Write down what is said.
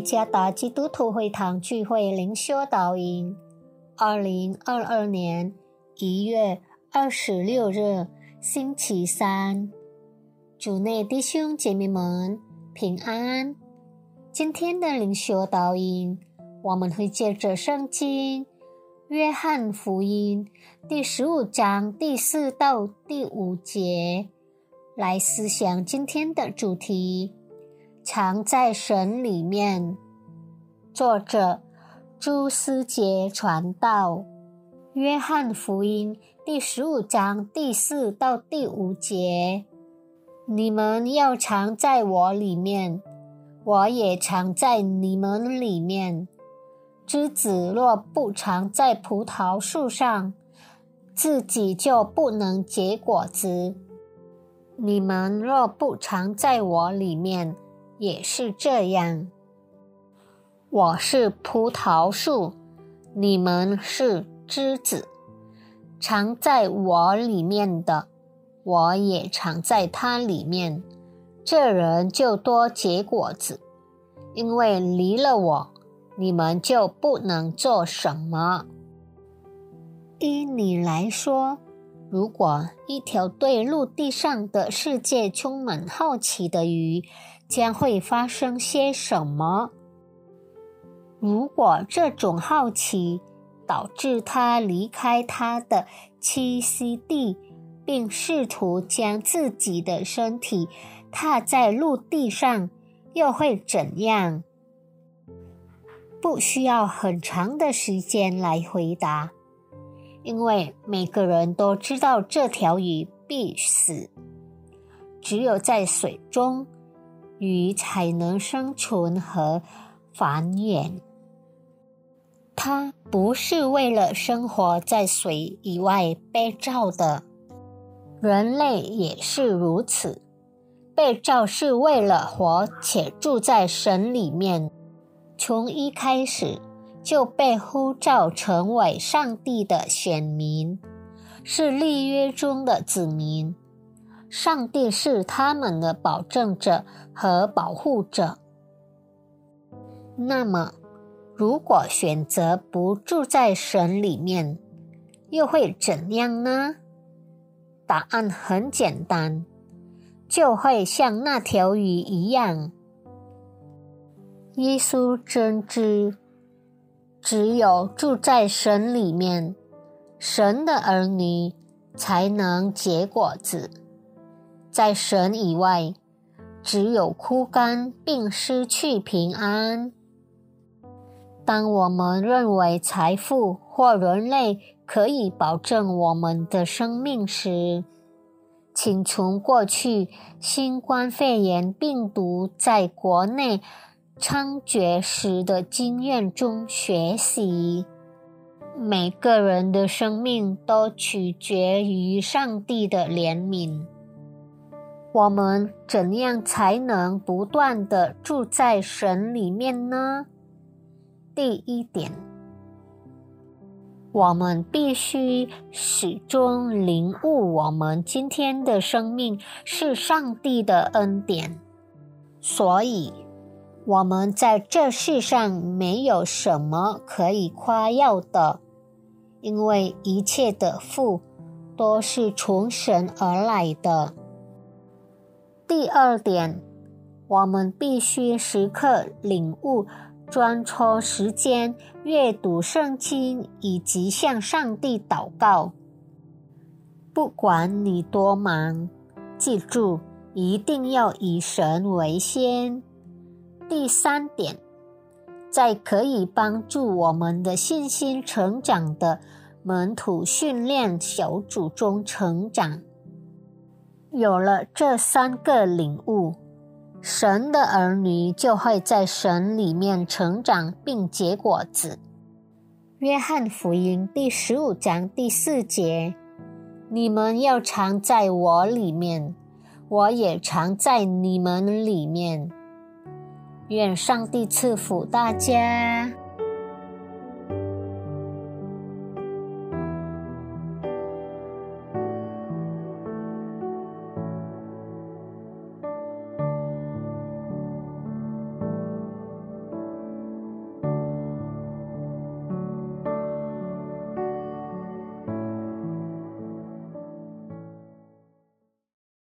加达基督徒会堂聚会灵修导引，二零二二年一月二十六日，星期三，主内弟兄姐妹们平安。今天的灵修导引，我们会借着圣经《约翰福音》第十五章第四到第五节来思想今天的主题。藏在神里面。作者朱思杰传道，《约翰福音》第十五章第四到第五节：你们要藏在我里面，我也藏在你们里面。枝子若不藏在葡萄树上，自己就不能结果子。你们若不藏在我里面，也是这样。我是葡萄树，你们是枝子。藏在我里面的，我也藏在它里面。这人就多结果子，因为离了我，你们就不能做什么。依你来说，如果一条对陆地上的世界充满好奇的鱼，将会发生些什么？如果这种好奇导致他离开他的栖息地，并试图将自己的身体踏在陆地上，又会怎样？不需要很长的时间来回答，因为每个人都知道这条鱼必死。只有在水中。鱼才能生存和繁衍。它不是为了生活在水以外被造的，人类也是如此。被造是为了活且住在神里面，从一开始就被呼召成为上帝的选民，是立约中的子民。上帝是他们的保证者和保护者。那么，如果选择不住在神里面，又会怎样呢？答案很简单，就会像那条鱼一样。耶稣真知，只有住在神里面，神的儿女才能结果子。在神以外，只有枯干并失去平安。当我们认为财富或人类可以保证我们的生命时，请从过去新冠肺炎病毒在国内猖獗时的经验中学习。每个人的生命都取决于上帝的怜悯。我们怎样才能不断的住在神里面呢？第一点，我们必须始终领悟，我们今天的生命是上帝的恩典，所以我们在这世上没有什么可以夸耀的，因为一切的福都是从神而来的。第二点，我们必须时刻领悟，专抽时间阅读圣经，以及向上帝祷告。不管你多忙，记住一定要以神为先。第三点，在可以帮助我们的信心成长的门徒训练小组中成长。有了这三个领悟，神的儿女就会在神里面成长并结果子。约翰福音第十五章第四节：“你们要藏在我里面，我也藏在你们里面。”愿上帝赐福大家。